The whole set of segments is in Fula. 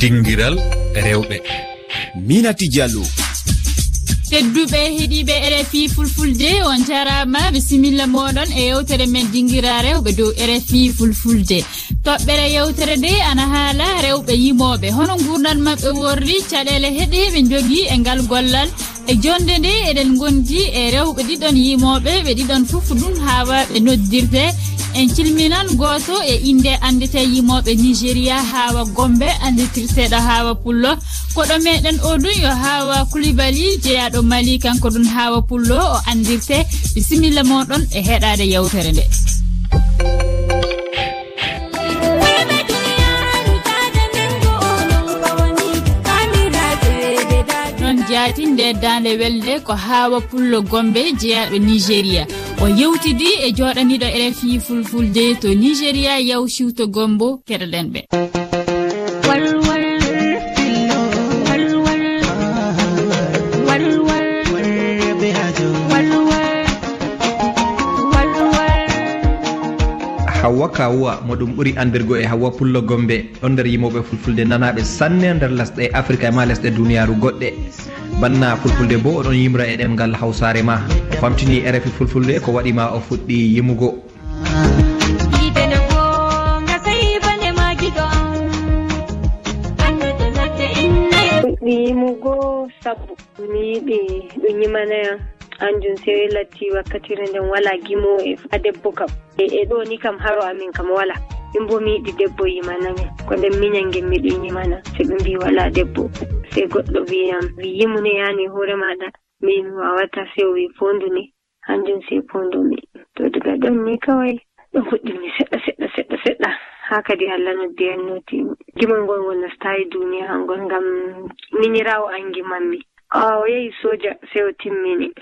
dinguiral rewɓe. Minati diallo. Tedduɓe heeɗiɓe rfi fulfulde on jarama. Bisimilla moɗon e yewtere men dinguira rewɓe dow rfi fulfulde. Toɓɓere yewtere nde ana haala rewɓe yimoɓe. Hono gurdal mabɓe worri caɗele heɗeɓe jogui e ngal gollal. E jonde nde eɗen gondi e rewɓe ɗiɗon yimoɓe ɓe ɗiɗon foof ɗum ha waɓe noddirde. en cilminan gooto e inde andite yimoɓe nigéria hawa gombe anditirteɗo hawa pullo. Koɗo meɗen o ɗum yo hawa kulibali jeyaɗo mali kanko ɗum hawa pullo o andirte. Bisimilla moɗon e heɗade yewtere nde. Jaati nde dande welde ko hawa pullo gombe jeyaɓe nigéria o yewtidi e joɗaniɗo rfi fulfulde to nigéria yaw siwto gombo keɗoɗen ɓe. Hawa kawuwa mo ɗum ɓuri andirgo e hawwa pullo gombe ɗon nder yimoɓe fulfulde nanaɓe sanne e nder lesɗe africa e ma lesɗe duniyaru goɗɗe. Banna fulfulde bo oɗon yimra e ɗemgal hawsare ma famtini rfi fulfulde ko waɗima o fuɗɗi yimugo. Fuɗɗi yimugo sabu mi yiɗi ɗum yimanayam hanjum sei latti wakkatire nden wala gimo'e a debbo kam. E, e ɗo ni kam haro amin kam wala. Ɗum bo mi yiɗi debbo yimanamin ko nden miñan miɗum yimana. Se ɓe mbi wala debbo. Sey goɗɗo wiyam mi yimune yani hoore maɗa. min wawata sewwi pondude hanjum sey pondumi to daga ɗon ni kawai ɗo fuɗɗimi seɗɗa seɗɗa seɗɗa seɗɗa. Haa kadi allah noddi en notimi gimol ngol ngol nastayi duniya hangol ngam minirawo an gimanmi o yehi soja sey o timmini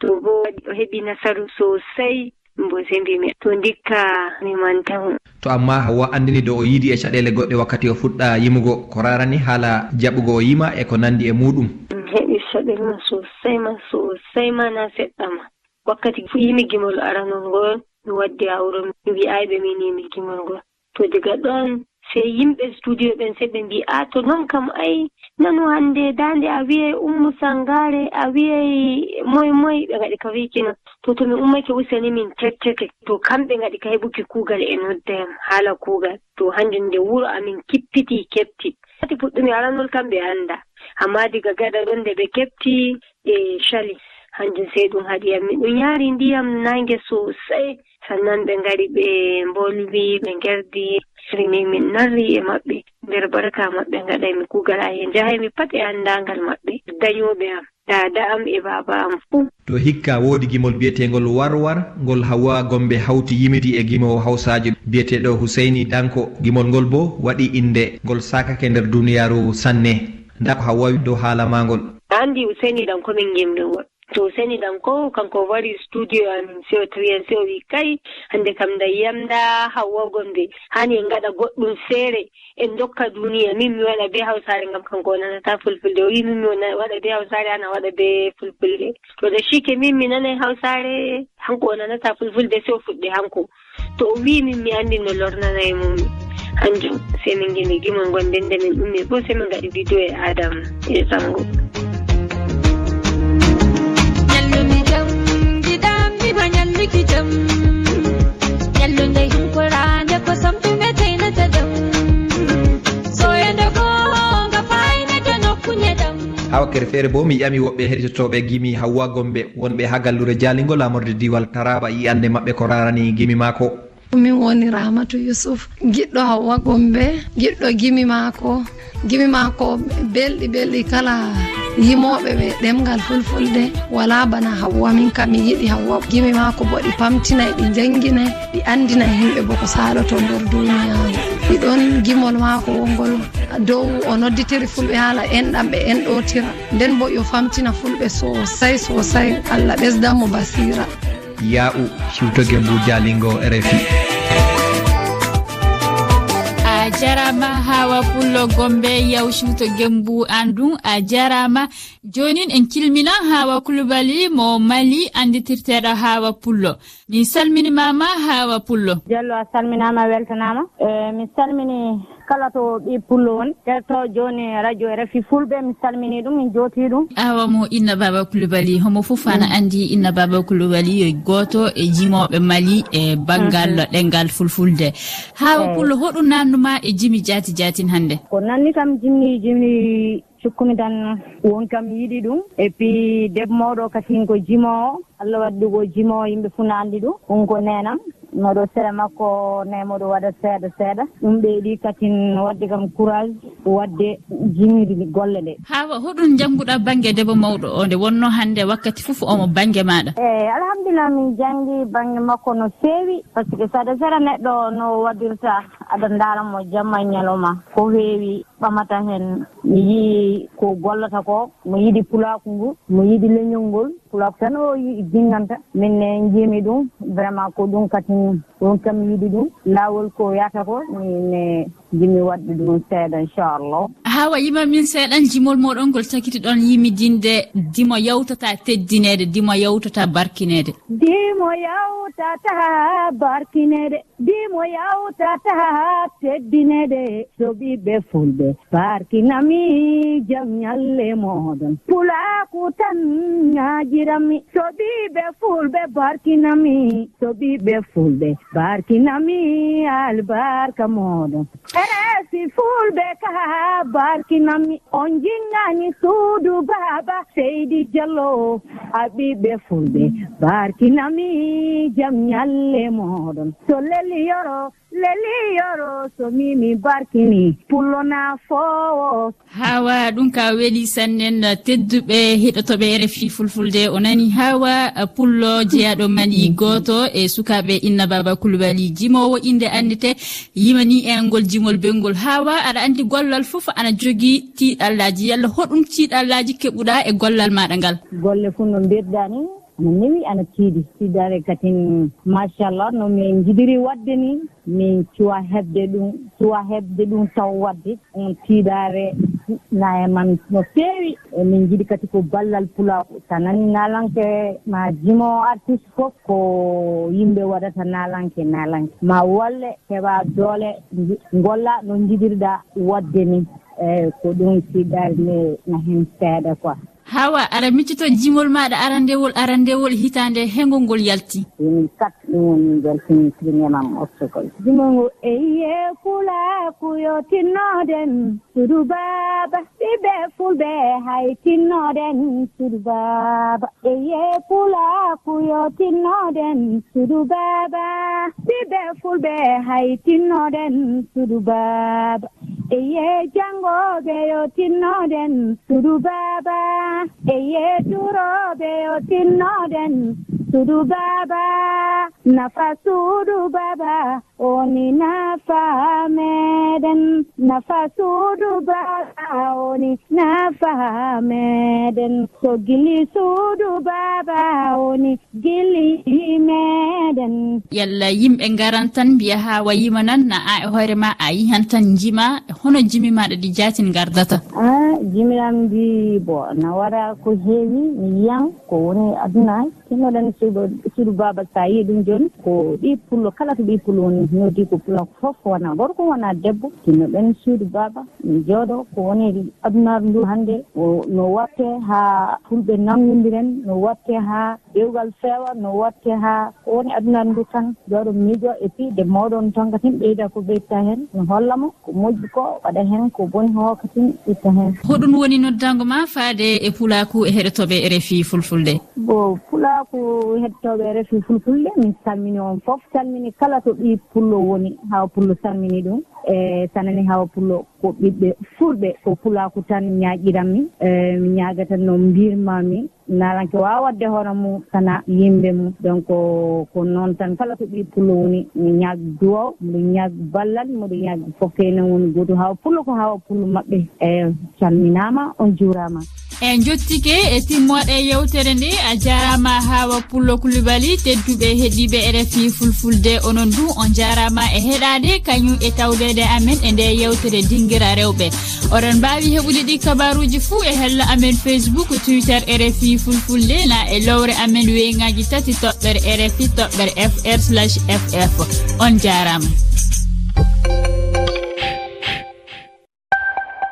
to bo o heɓi nasaru sosai bo sey mbimi to ndikka mi mantahu to amma hawa andini dow o yiidi e caɗele goɗɗe wakkati o fuɗɗa yimugo ko rarani haala jaɓugo o yima e ko nandi e muɗum. heɓi ɓe ma sosai ma sosai ma na seɗɗa ma. Wakkati fu yimi gimol aranol ngol mi waddi awro mi wi'ay ɓe min yimi gimol ngol. To diga ɗon sey yimɓe studio ɓen sey ɓe mbi a to noon kam ay nanu hannde daande a wiyay ummu sangare a wiyay moy moy ɓe gaɗi ka wikino to to tomi ummake useni min tettete. To kamɓe gaɗi ka heɓuki kuugal e noddayam haala kuugal. To hanjum nde wuro amin kippiti kepti. Wati puɗɗumi aranol kamɓe annda. amma diga gaɗa ɗon nde ɓe kepti ɓe cali hanjum sey ɗum haɗiyam mi ɗum yaari ndiyam nange sosai sannan ɓe ngari ɓe mbolwi ɓe gerdi rini min narri e maɓɓe. Nder barka maɓɓe ngaɗay mi kugal aye jahaymi pat e anndangal maɓɓe. Dañoɓe am. Dada am e baba am fuu. To hikka woodi gimol biyeteengol warwar ngol hawa gombe hawti yimiti e gimowo hawsaaji. Biyeteeɗo huseyni danko gimol ngol bo waɗi innde ngol sakake nder duniyaaru sanne. nda ko haw wawi dow haala magol andi useni ɗan komin gimɗingol to seni ɗanko kanko wari studio amin seo tri en seo wi kay hande kam nda yamda hawwa gombe. Hani en gaɗa goɗɗum feere en dokka duniya. Min mi waɗa be hawsare ngam kanko wonanata fulfulde. O wi min mi waɗa be hawsare ana waɗa be fulfulde. To da shike min mi nanay hawsare hanko wonanata fulfulde seo fuɗɗe hanko. To o wi min mi andi no lornanayi mumi hanjum sey min gini gimol ngol nden nde min ummi fof sey min gaɗi vidéo e adama e sango ñallumi jam giɗamima ñalliki ko samtume teynata jam. Soyende ko nga faynete nokkuñe jam. Hawakere feere bo mi yiyami woɓɓe heɗitotoɓe gimi hawwa gomɓe wonɓe ha gallure jaalingol lamorde diwal taraba yiyande mabɓe ko rarani gimi mako min woni rahmatou yusuf. Giɗɗo hawwa gombe giɗɗo gimi maako. Gimi maako belɗi belɗi kala yimoɓe ɓe ɗemgal fulfulde. Wala bana hawwa min kam mi yiɗi hawwa. Gimi maako bo ɗi pamtinay ɗi janginay ɗi andina himɓe bo ko saloto nder duniyaru ɗiɗon gimol maako wongol dow o nodditiri fulɓe haala enɗam ɓe enɗotira nden bo yo famtina fulɓe sosay sosay allah ɓesdanmo basira. ya u siwtogue mbo dialingo rfi a jarama hawa pullo gombe yaw siwto gembu an ɗum a jarama jonin en kilmina hawa kulubali mo mali anditirteɗo hawa pullo. Min salminimama hawa pullo. Diallo a salminama weltanama. E min salmini kala to ɓi pullo woni. Hetto joni radio refi fulɓe mi salmini ɗum min jooti ɗum. Awa mo inna baba coulibaly homo fof ana mm. andi inna baba coulibaly yo goto e, e jimoɓe mali e banggal ɗengal mm-hmm. fulfulde. Ha pullo hoɗum nannuma e jimi jaati jaatin hannde? Ko nanni kam jimni jimni cukkumi tan won kam yiɗi ɗum. Et puis debbo mawɗo kasin ko jimowo allah waɗi ɗum ko jimowo yimɓe fuu anndi ɗum. Ɗum ko nenam moɗo seeɗa makko nayi moɗo waɗa seeɗa seeɗa. Ɗum ɓeydi katin wadde kam courage wadde jimiri golle nde hawa hoɗum jannguɗa banggue debbo mawɗo o nde wonno hannde wakkati fof omo banggue maɗa eyi alhamdulillah min janngi banggue makko no feewi. Par ce que saɗa seeɗa neɗɗo no waɗirta aɗa ndaalamo jamma ñalowma ko heewi ɓamata hen mi yii ko gollata ko mo yiɗi pulaku ngu mo yiɗi leñol ngol pulak tan o jinganta min ne jiimi ɗum vraiment ko ɗum kati ɗum kam yiɗi ɗum. Laawol ko yata ko mine jimi waɗde ɗum seeɗa inchallah. Ha wayima min seeɗan jimol moɗon ngol sakiti ɗon yimidinde dimo yawtata teddinede dimo yawtata barkinede. Dimo yawtata barkinede dimo yawtata teddinede. So ɓiɓɓe fulɓe barkinami jam ñalle moɗon. Pulaku tan ñaaji hiranmi soɓiɓe fulɓe barkinami soɓiɓe fulɓe barkinami albarka moɗon. Resi fulɓe ka barkinami on jingani suudu baba seydi diallo haɓiɓe fulɓe barkinami jam ñalle moɗon. So leliyoro leliyoro somimi barkini. Pullona fowo. Hawa ɗum ka weeli sannen tedduɓe heɗotoɓe refi fulfulde o nani. Hawa pullo jeyaɗo mani goto e sukaɓe inna baba kulbali jimowo inde annete yimani en ngol jimol belngol hawa aɗa andi gollal foof ana jogui tiɗallaji. Yalla hoɗum tiɗallaji keɓuɗa e gollal maɗa ngal. Golle fuu no mbiɗɗa ni. no newi ana tiiɗi tiidare katin machallah no min jiɗiri wadde ni min cuwa heɓde ɗum cuwa heɓde ɗum taw wadde. On tiiɗare fuɗɗina e man no feewi. E min jiɗi kadi ko ballal pulaku sa nani nalanke ma jimo artiste fof ko yimɓe waɗata nalanke nalanke. Ma wolle heɓa doole golla no jiɗirɗa wadde ni. Eyi ko ɗum tiiɗare ni na hen seeɗa quoi. hawa aɗa miccito jimol maɗa arandewol arandewol hitande hengol ngol yalti. Min kat ɗum woni ngel finitinemam oftogol jimolngol e yiye kulakuyo tinnoɗen sudu baba ɓiɓe fulɓe hay tinnoɗen sudu baba. Eye yiye kulakuyo tinnoɗen sudu baba ɓiɓe fulɓe hay tinnoɗen sudu baba. eye jangoɓe yo tinnoɗen sudu baba. Eye duroɓe yo tinnoɗen suudu baba nafa suudu baba oni nafa meɗen nafa suudu baba oni nafa meɗen so gili suudu baba woni gili meɗen yalla yimɓe garan tan mbiya ha wayima nan na a e hoore ma a yihan tan jima hono jimi maɗa ɗi jatin gardata a jiminam mbi bo na waɗa ko heewi mi yiyan ko woni aduna. tinnoɗen waɗani suudu suudu baba so a yii ɗum jooni ko ɗi pullo kala to ɓi pullo woni noddi ko pulako fof wona gorko wona debbo. Tinnoɗen suudu baba min jooɗo ko woni adunaru ndu hannde no watte haa fulɓe namdodiren no watte haa ƴewgal feewa no watte haa ko woni adunaru ndu tan jooɗo miijo e puis de mawɗon tonkatin ɓeyda ko ɓeydata heen mi hollamo ko moƴƴi ko waɗa heen ko boni hookatin itta heen hoɗum woni noddago ma faade e pulaku e heɗotoɓe e refi fulfulde. Bo pulaku hettooɓe refi fulfulde min salmini on fof. Salmini kala to ɓi pullo woni hawa pullo salmini ɗum. E sanani hawa pullo ko ɓiɓɓe fulɓe ko pulaku tan ñaaƴiranmi mi e, ñaagata no mbirmami nalanke wawa wadde hoore mum sana yimɓe mum. Donc ko noon tan kala to ɓi pullo woni mi ñaag duwaw mbiɗo ñaag ballal mbiɗo ñaag fof kene woni gootu hawa pullo ko hawa pullo maɓɓe. E salminama on juurama e jottike e timmoɗe yewtere nde a jarama hawa pullo kulibali tedduɓe heeɗiɓe rfi fulfulde onon du on jarama e heɗade kañum e tawdede amen e nde yewtere dinguira rewɓe. Oɗon mbawi heɓude ɗi kabaruji fuu e hello amen facebook twitter rfi fulfulde na e lowre amen weyngaji tati toɓɓere rfi toɓɓere fr slash ff on jarama.